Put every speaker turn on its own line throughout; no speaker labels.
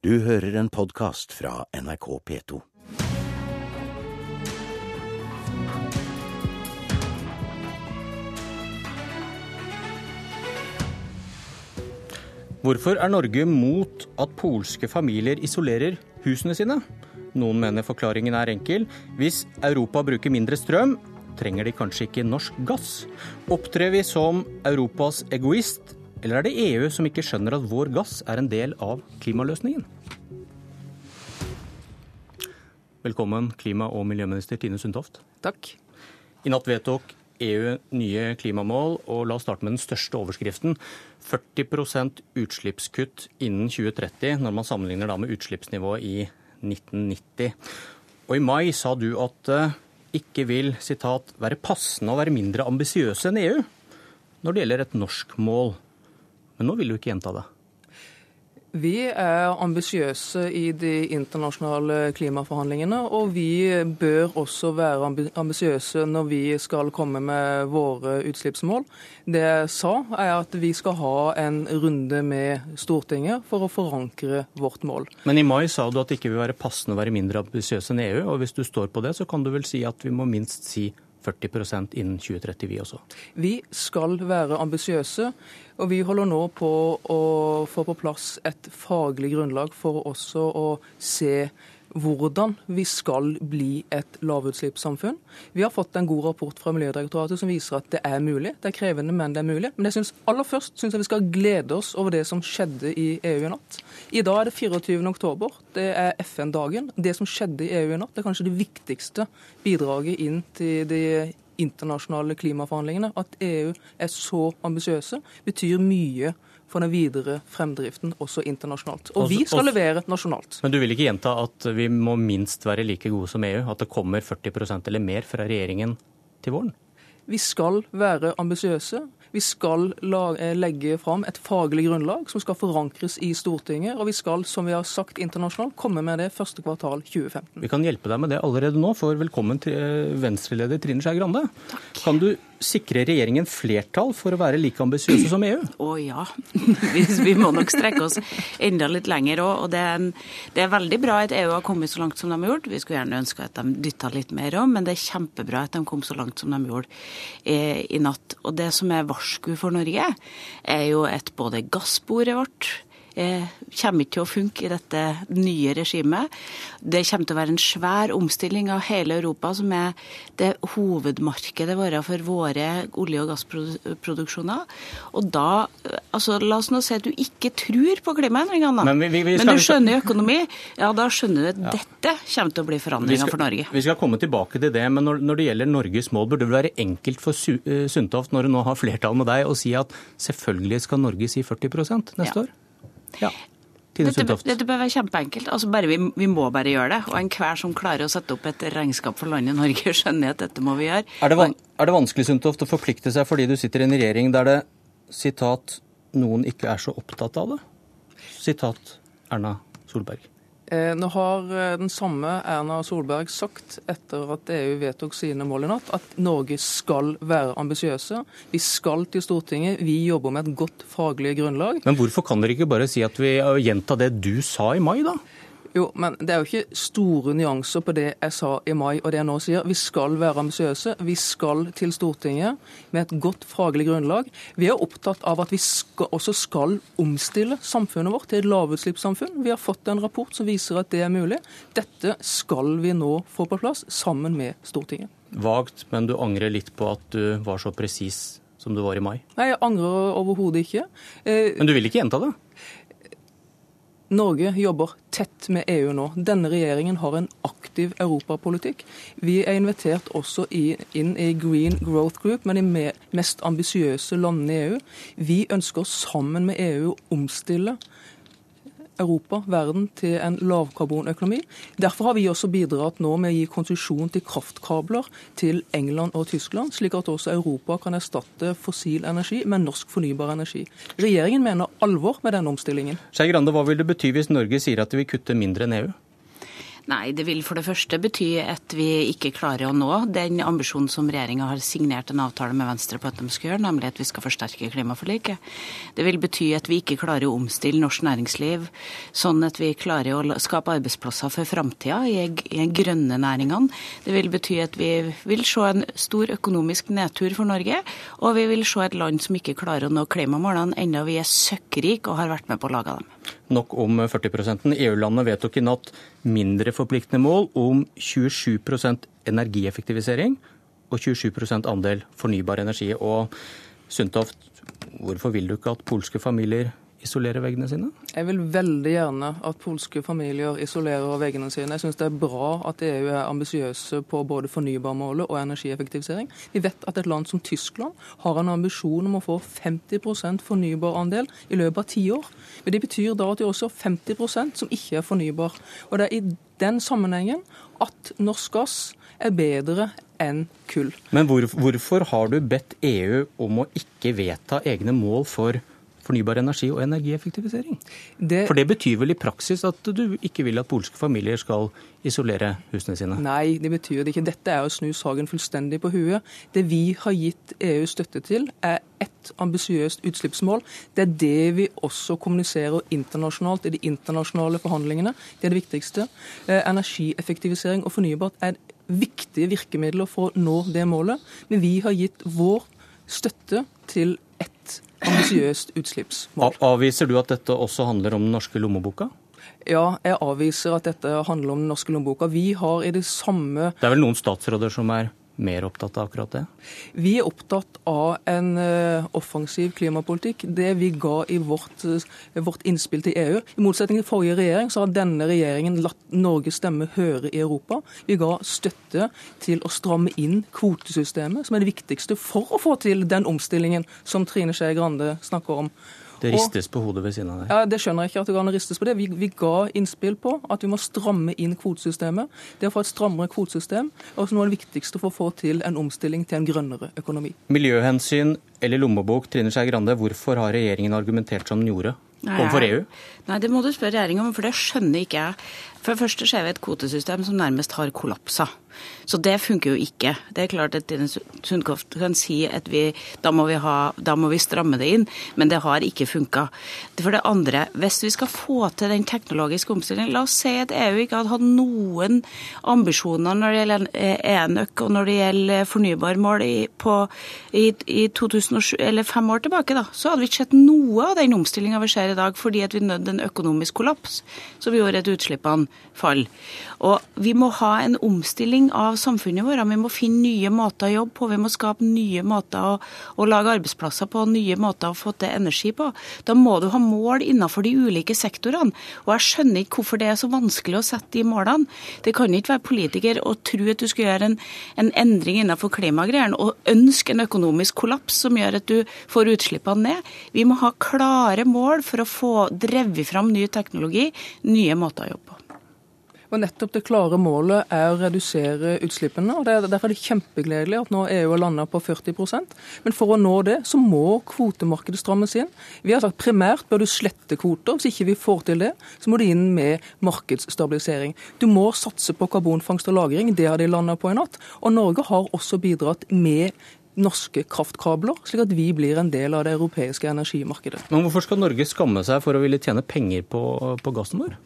Du hører en podkast fra NRK P2.
Hvorfor er Norge mot at polske familier isolerer husene sine? Noen mener forklaringen er enkel. Hvis Europa bruker mindre strøm, trenger de kanskje ikke norsk gass. Opptrer vi som Europas egoist, eller er det EU som ikke skjønner at vår gass er en del av klimaløsningen? Velkommen, klima- og miljøminister Tine Sundtoft.
Takk.
I natt vedtok EU nye klimamål, og la oss starte med den største overskriften. 40% utslippskutt innen 2030, når man sammenligner da med utslippsnivået i 1990. Og i mai sa du at det ikke vil citat, være passende å være mindre ambisiøse enn EU når det gjelder et norsk mål. Men nå vil du ikke gjenta det.
Vi er ambisiøse i de internasjonale klimaforhandlingene, og vi bør også være ambisiøse når vi skal komme med våre utslippsmål. Det jeg sa, er at vi skal ha en runde med Stortinget for å forankre vårt mål.
Men i mai sa du at det ikke vil være passende å være mindre ambisiøs enn EU, og hvis du står på det, så kan du vel si at vi må minst si 40 innen 2030, vi også?
Vi skal være ambisiøse. Og vi holder nå på å få på plass et faglig grunnlag for også å se hvordan vi skal bli et lavutslippssamfunn. Vi har fått en god rapport fra Miljødirektoratet som viser at det er mulig. Det er krevende, men det er mulig. Men jeg synes, aller først syns jeg vi skal glede oss over det som skjedde i EU i natt. I dag er det 24. oktober. Det er FN-dagen. Det som skjedde i EU i natt, er kanskje det viktigste bidraget inn til de internasjonale klimaforhandlingene. At EU er så ambisiøse, betyr mye for den videre fremdriften også internasjonalt. Og vi skal levere nasjonalt.
Men du vil ikke gjenta at vi må minst være like gode som EU? At det kommer 40% eller mer fra regjeringen til våren?
Vi skal være ambisiøse. Vi skal eh, legge fram et faglig grunnlag som skal forankres i Stortinget. Og vi skal, som vi har sagt internasjonalt, komme med det første kvartal 2015.
Vi kan hjelpe deg med det allerede nå, for velkommen til eh, Venstre-leder Trine Skei Grande.
Takk.
Kan du sikre regjeringen flertall for å være like ambisiøse som EU?
Å ja. Vi, vi, må nok strekke oss enda litt lenger òg. Og det er, det er, veldig bra at EU har kommet så langt som de har gjort. Vi skulle gjerne ønske at de dytta litt mer òg, men det er kjempebra at de kom så langt som de gjorde i, i natt. Og det som er varsku for Norge, er jo at både gassbordet vårt kommer ikke til å funke i dette nye regimet. Det kommer til å være en svær omstilling av hele Europa, som er det hovedmarkedet vårt for våre olje- og gassproduksjoner. Og da altså La oss nå si at du ikke tror på klimaendringene,
Men, vi, vi
Men du skjønner økonomi. Ja, da skjønner du at ja. dette kommer til å bli
forandringa
for Norge.
Vi skal komme tilbake til det, men når, når det gjelder Norges mål, burde det være enkelt for eh, Sundtoft, når hun nå har flertall med deg, å si at selvfølgelig skal Norge si 40 neste ja. år? Ja.
Dette, dette, bør være kjempeenkelt. Altså bare, vi, vi, må bare gjøre det. Og enhver som klarer å sette opp et regnskap for landet Norge, skjønner at dette må vi gjøre.
Er det, van, er det vanskelig Sundtoft, å forplikte seg fordi du sitter i en regjering der det sitat, noen ikke er så opptatt av det? Sitat Erna Solberg.
Eh, nå har eh, den samme Erna Solberg sagt etter at EU vedtok sine mål i natt, at Norge skal være ambisiøse. Vi skal til Stortinget. Vi jobber med et godt faglig grunnlag.
Men hvorfor kan dere ikke bare si at vi gjenta det du sa i mai, da?
Jo, men det er jo ikke store nyanser på det jeg sa i mai og det jeg nå sier. Vi skal være ambisiøse. Vi skal til Stortinget med et godt faglig grunnlag. Vi er opptatt av at vi skal, også skal omstille samfunnet vårt til et lavutslippssamfunn. Vi har fått en rapport som viser at det er mulig. Dette skal vi nå få på plass sammen med Stortinget.
Vagt, men du angrer litt på at du var så presis som du var i mai?
Nei, jeg angrer overhodet ikke.
Eh, men du vil ikke gjenta det?
Norge jobber tett med EU nå. Denne regjeringen har en aktiv europapolitikk. Vi er invitert også inn i Green Growth Group, med de mest ambisiøse landene i EU. Vi ønsker sammen med EU å omstille Europa, verden, til en lavkarbonøkonomi. Derfor har vi også bidratt nå med å gi konsesjon til kraftkabler til England og Tyskland, slik at også Europa kan erstatte fossil energi med norsk fornybar energi. Regjeringen mener alvor med denne omstillingen.
Skei Grande, hva vil det bety hvis Norge sier at de vil kutte mindre enn EU?
Nei, det vil for det første bety at vi ikke klarer å nå den ambisjonen som regjeringa har signert en avtale med Venstre på at de skal gjøre, nemlig at vi skal forsterke klimaforliket. Det vil bety at vi ikke klarer å omstille norsk næringsliv sånn at vi klarer å skape arbeidsplasser for framtida i de grønne næringene. Det vil bety at vi vil se en stor økonomisk nedtur for Norge, og vi vil se et land som ikke klarer å nå klimamålene, enda vi er søkkrike og har vært med på å lage dem.
Nok om 40 EU-landene vedtok i natt mindre forpliktende mål om 27% energieffektivisering og 27% andel fornybar energi. Og Sundtoft, hvorfor vil du ikke at polske familier isolere veggene sine?
Jeg vil veldig gjerne at polske familier isolerer veggene sine. Jeg syns det er bra at EU er ambisiøse på både fornybarmålet og energieffektivisering. Vi vet at et land som Tyskland har en ambisjon om å få 50% fornybarandel i løpet av ti år. Men det betyr da at de også har 50% som ikke er fornybar. Og det er i den sammenhengen at norsk gass er bedre enn kull.
Men hvor, hvorfor har du bedt EU om å ikke vedta egne mål for fornybar energi og energieffektivisering. Det, For det betyr vel i praksis at du ikke vil at polske familier skal isolere husene sine?
Nei, det betyr det ikke. Dette er å snu saken fullstendig på huet. Det vi har gitt EU støtte til, er ett ambisiøst utslippsmål. Det er det vi også kommuniserer internasjonalt i de internasjonale forhandlingene. Det er det viktigste. Eh, energieffektivisering og fornybart er viktige virkemidler for å nå det målet. Men vi har gitt vår støtte til ett ambisiøst utslippsmål.
Avviser du at dette også handler om den norske lommeboka?
Ja, jeg avviser at dette handler om den norske lommeboka. Vi har i det samme
Det er vel noen statsråder som er mer opptatt av akkurat det?
Vi er opptatt av en uh, offensiv klimapolitikk. Det vi ga i vårt, uh, vårt, innspill til EU. I motsetning til forrige regjering, så har denne regjeringen latt Norges stemme høre i Europa. Vi ga støtte til å stramme inn kvotesystemet, som er det viktigste for å få til den omstillingen som Trine Skei Grande snakker om.
Det ristes på hodet ved siden av deg.
Ja, Det skjønner jeg ikke at det kan ristes på det. Vi, vi, ga innspill på at vi må stramme inn kvotesystemet. Det å få et strammere kvotesystem er også noe av det viktigste for å få til en omstilling til en grønnere økonomi.
Miljøhensyn eller lommebok, Trine Skei Grande, hvorfor har regjeringen argumentert som den gjorde? Nei, EU?
Nei, det må du spørre regjeringa om, for det skjønner ikke jeg. For det første ser vi et kvotesystem som nærmest har kollapsa. Så det funker jo ikke. Det er klart at Tine Sundtoft kan si at vi, da, må vi ha, da må vi stramme det inn, men det har ikke funka. For det andre, hvis vi skal få til den teknologiske omstillingen La oss si at EU ikke hadde hatt noen ambisjoner når det gjelder enøk og når det gjelder fornybarmål i, på, i, i 2007, eller fem år tilbake, da, så hadde vi ikke sett noe av den omstillinga vi ser i dag, fordi at vi nødde en økonomisk kollaps som gjorde at utslippene fall. Og vi må ha en omstilling av samfunnet vårt. Vi må finne nye måter å jobbe på. Vi må skape nye måter å, å lage arbeidsplasser på, nye måter å få til energi på. Da må du ha mål innenfor de ulike sektorene. Og jeg skjønner ikke hvorfor det er så vanskelig å sette de målene. Det kan ikke være politiker og tro at du skal gjøre en, en endring innenfor klimagreiene og ønske en økonomisk kollaps som gjør at du får utslippene ned. Vi må ha klare mål for å få drevet fram ny teknologi, nye måter å jobbe på.
Og nettopp det klare målet er å redusere utslippene. og Derfor er det kjempegledelig at nå EU har landa på 40% Men for å nå det, så må kvotemarkedet strammes inn. Vi har sagt primært bør du slette kvoter. Hvis ikke vi får til det, så må du inn med markedsstabilisering. Du må satse på karbonfangst og -lagring. Det har de landa på i natt. Og Norge har også bidratt med norske kraftkabler, slik at vi blir en del av det europeiske energimarkedet.
Men Hvorfor skal Norge skamme seg for å ville tjene penger på, på gassen vår?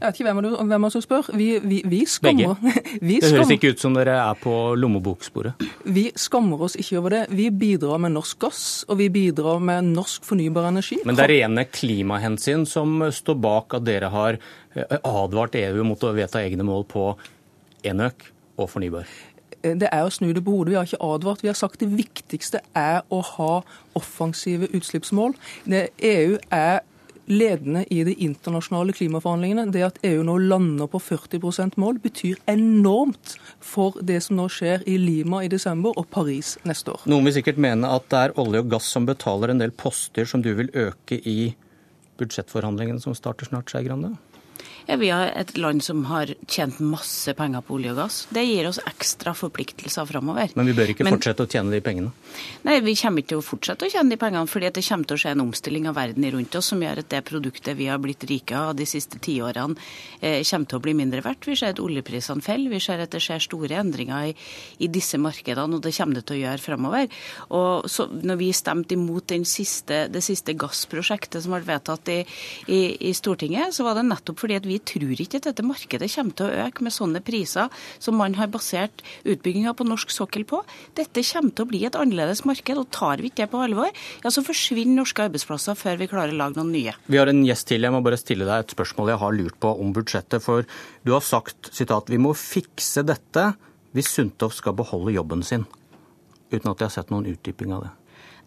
Jeg vet ikke hvem, du, hvem som spør. Vi, vi, vi skammer
vi Det høres ikke ut som dere er på lommeboksporet.
Vi skammer oss ikke over det. Vi bidrar med norsk gass, og vi bidrar med norsk fornybar energi.
Men det er rene klimahensyn som står bak at dere har eh, advart EU mot å vedta egne mål på enøk og fornybar?
det er å snu det på hodet. Vi har ikke advart. Vi har sagt det viktigste er å ha offensive utslippsmål. EU er ledende i de internasjonale klimaforhandlingene. Det at EU nå lander på 40% mål, betyr enormt for det som nå skjer i Lima i desember og Paris neste år.
Noen vil sikkert mene at det er olje og gass som betaler en del poster som du vil øke i budsjettforhandlingene som starter snart, Skei Grande?
Er vi et land som har tjent masse penger på olje og gass. Det gir oss ekstra forpliktelser framover.
Men vi bør ikke Men, fortsette å tjene de pengene?
Nei, vi kommer ikke til å fortsette å tjene de pengene, fordi det kommer til å skje en omstilling av verden rundt oss som gjør at det produktet vi har blitt rike av de siste tiårene, eh, kommer til å bli mindre verdt. Vi ser at oljeprisene faller, vi ser at det skjer store endringer i, i disse markedene, og det kommer det til å gjøre framover. Og så, når vi stemte imot siste, det siste gassprosjektet som ble vedtatt i, i, i, Stortinget, så var det nettopp fordi at vi tror ikke at dette markedet kommer til å øke med sånne priser som man har basert utbygginga på norsk sokkel på. Dette kommer til å bli et annerledes marked, og tar vi ikke det på alvor, ja, så forsvinner norske arbeidsplasser før vi klarer å lage noen nye.
Vi har en gjest til. Jeg må bare stille deg et spørsmål jeg har lurt på om budsjettet. For du har sagt sitat, vi må fikse dette hvis Sundtoft skal beholde jobben sin. Uten at jeg har sett noen utdyping av det.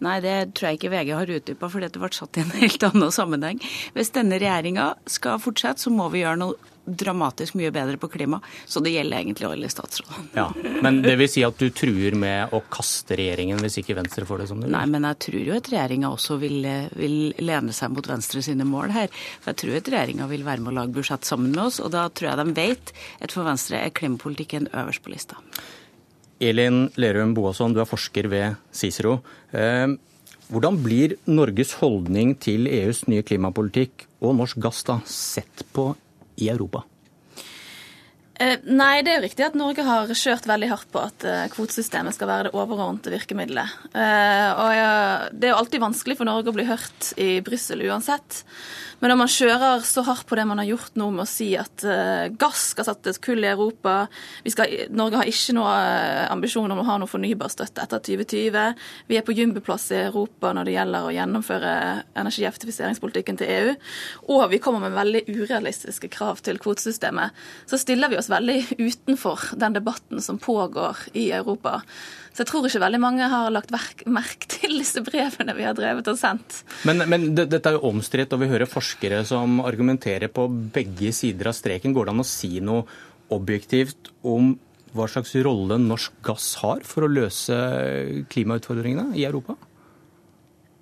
Nei, det tror jeg ikke VG har utdypa, for det ble satt i en helt annen sammenheng. Hvis denne regjeringa skal fortsette, så må vi gjøre noe dramatisk mye bedre på klima. Så det gjelder egentlig alle statsrådene.
Ja, Men det vil si at du truer med å kaste regjeringen hvis ikke Venstre får det som de vil?
Nei, men jeg tror jo at regjeringa også vil, vil, lene seg mot Venstre sine mål her. For jeg tror at regjeringa vil være med å lage budsjett sammen med oss, og da tror jeg de vet at for Venstre er klimapolitikken øverst på lista.
Elin Lerum Boasson, du er forsker ved Cicero. Eh, hvordan blir Norges holdning til EUs nye klimapolitikk og norsk gass da sett på i Europa?
Eh, nei, det er jo riktig at Norge har kjørt veldig hardt på at eh, kvotesystemet skal være det overordnede virkemidlet. Eh, og Det er jo alltid vanskelig for Norge å bli hørt i Brussel uansett. Men når man kjører så hardt på det man har gjort nå med å si at gass skal settes kull i Europa skal, Norge har ikke noe ambisjon om å ha noe fornybarstøtte etter 2020. Vi er på jumbeplass i Europa når det gjelder å gjennomføre energieffektiviseringspolitikken til EU. Og vi kommer med veldig urealistiske krav til kvotesystemet. Så stiller vi oss veldig utenfor den debatten som pågår i Europa. Så jeg tror ikke veldig mange har lagt merke til disse brevene vi har drevet og sendt.
Men, men dette er jo omstridt, og vi hører forskere som argumenterer på begge sider av streken. Går det an å si noe objektivt om hva slags rolle norsk gass har for å løse klimautfordringene i Europa?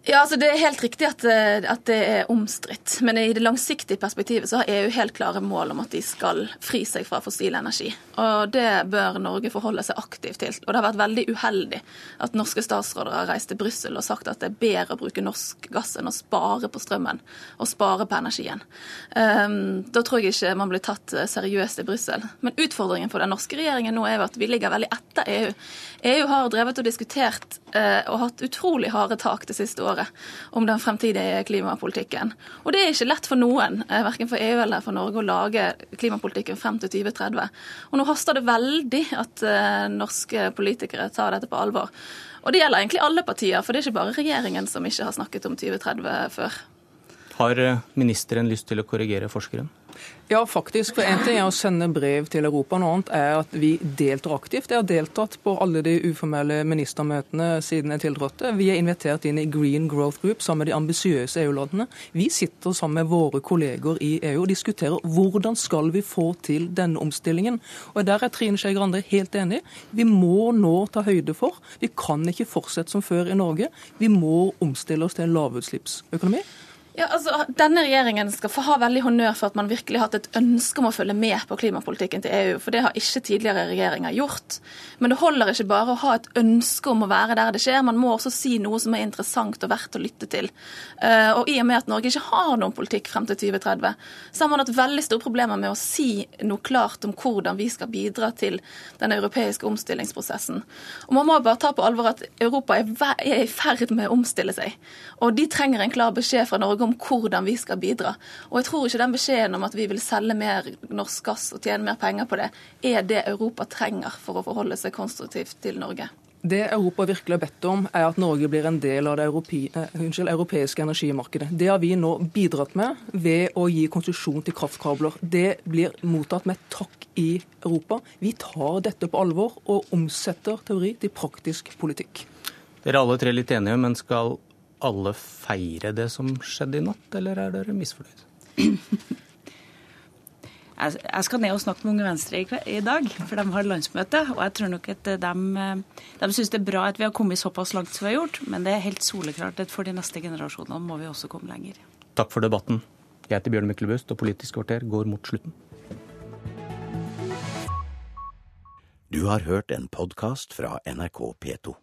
Ja, altså Det er helt riktig at, eh, at det er omstridt. Men i det langsiktige perspektivet så har EU helt klare mål om at de skal fri seg fra fossil energi. Og Det bør Norge forholde seg aktivt til. Og Det har vært veldig uheldig at norske statsråder har reist til Brussel og sagt at det er bedre å bruke norsk gass enn å spare på strømmen og spare på energien. Um, da tror jeg ikke man blir tatt eh, seriøst i Brussel. Men utfordringen for den norske regjeringen nå er jo at vi ligger veldig etter EU. EU har drevet og diskutert uh, og hatt utrolig harde tak det siste året året om den fremtidige klimapolitikken. Og det er ikke lett for noen, eh, verken for EU eller for Norge, å lage klimapolitikken frem til 2030. Og nå haster det veldig at uh, norske politikere tar dette på alvor. Og det gjelder egentlig alle partier, for det er ikke bare regjeringen som ikke har snakket om 2030 før.
Har eh, ministeren lyst til å korrigere forskeren?
Ja, faktisk. For En ting er å sende brev til Europa, noe annet er at vi deltar aktivt. Jeg har deltatt på alle de uformelle ministermøtene siden jeg tiltrådte. Vi er invitert inn i Green Growth Group sammen med de ambisiøse EU-landene. Vi sitter sammen med våre kolleger i EU og diskuterer hvordan skal vi få til denne omstillingen. Og Der er Trine Skei Grande helt enig. Vi må nå ta høyde for. Vi kan ikke fortsette som før i Norge. Vi må omstille oss til en lavutslippsøkonomi.
Ja, altså, Denne regjeringen skal få ha veldig honnør for at man virkelig har hatt et ønske om å følge med på klimapolitikken til EU, for det har ikke tidligere regjeringer gjort. Men det holder ikke bare å ha et ønske om å være der det skjer, man må også si noe som er interessant og verdt å lytte til. Eh, og i og med at Norge ikke har noen politikk frem til 2030, så har man hatt veldig store problemer med å si noe klart om hvordan vi skal bidra til den europeiske omstillingsprosessen. Og man må bare ta på alvor at Europa er i ferd med å omstille seg, og de trenger en klar beskjed fra Norge om hvordan vi skal bidra. Og jeg tror ikke den beskjeden om at vi vil selge mer norsk gass og tjene mer penger på det, er det Europa trenger for å forholde seg konstruktivt til Norge.
Det Europa virkelig har bedt om, er at Norge blir en del av det europe, eh, unnskyld, europeiske energimarkedet. Det har vi nå bidratt med ved å gi konsesjon til kraftkabler. Det blir mottatt med takk i Europa. Vi tar dette på alvor og omsetter teori til praktisk politikk.
Dere er alle tre litt enige, men skal alle feire det som skjedde i natt, eller er dere misfornøyd?
Jeg skal ned og snakke med Unge Venstre i dag, for de har landsmøte. Og jeg tror nok at de, de syns det er bra at vi har kommet såpass langt som vi har gjort, men det er helt soleklart at for de neste generasjonene må vi også komme lenger.
Takk for debatten. Jeg heter Bjørn Myklebust, og Politisk kvarter går mot slutten.
Du har hørt en podkast fra NRK P2.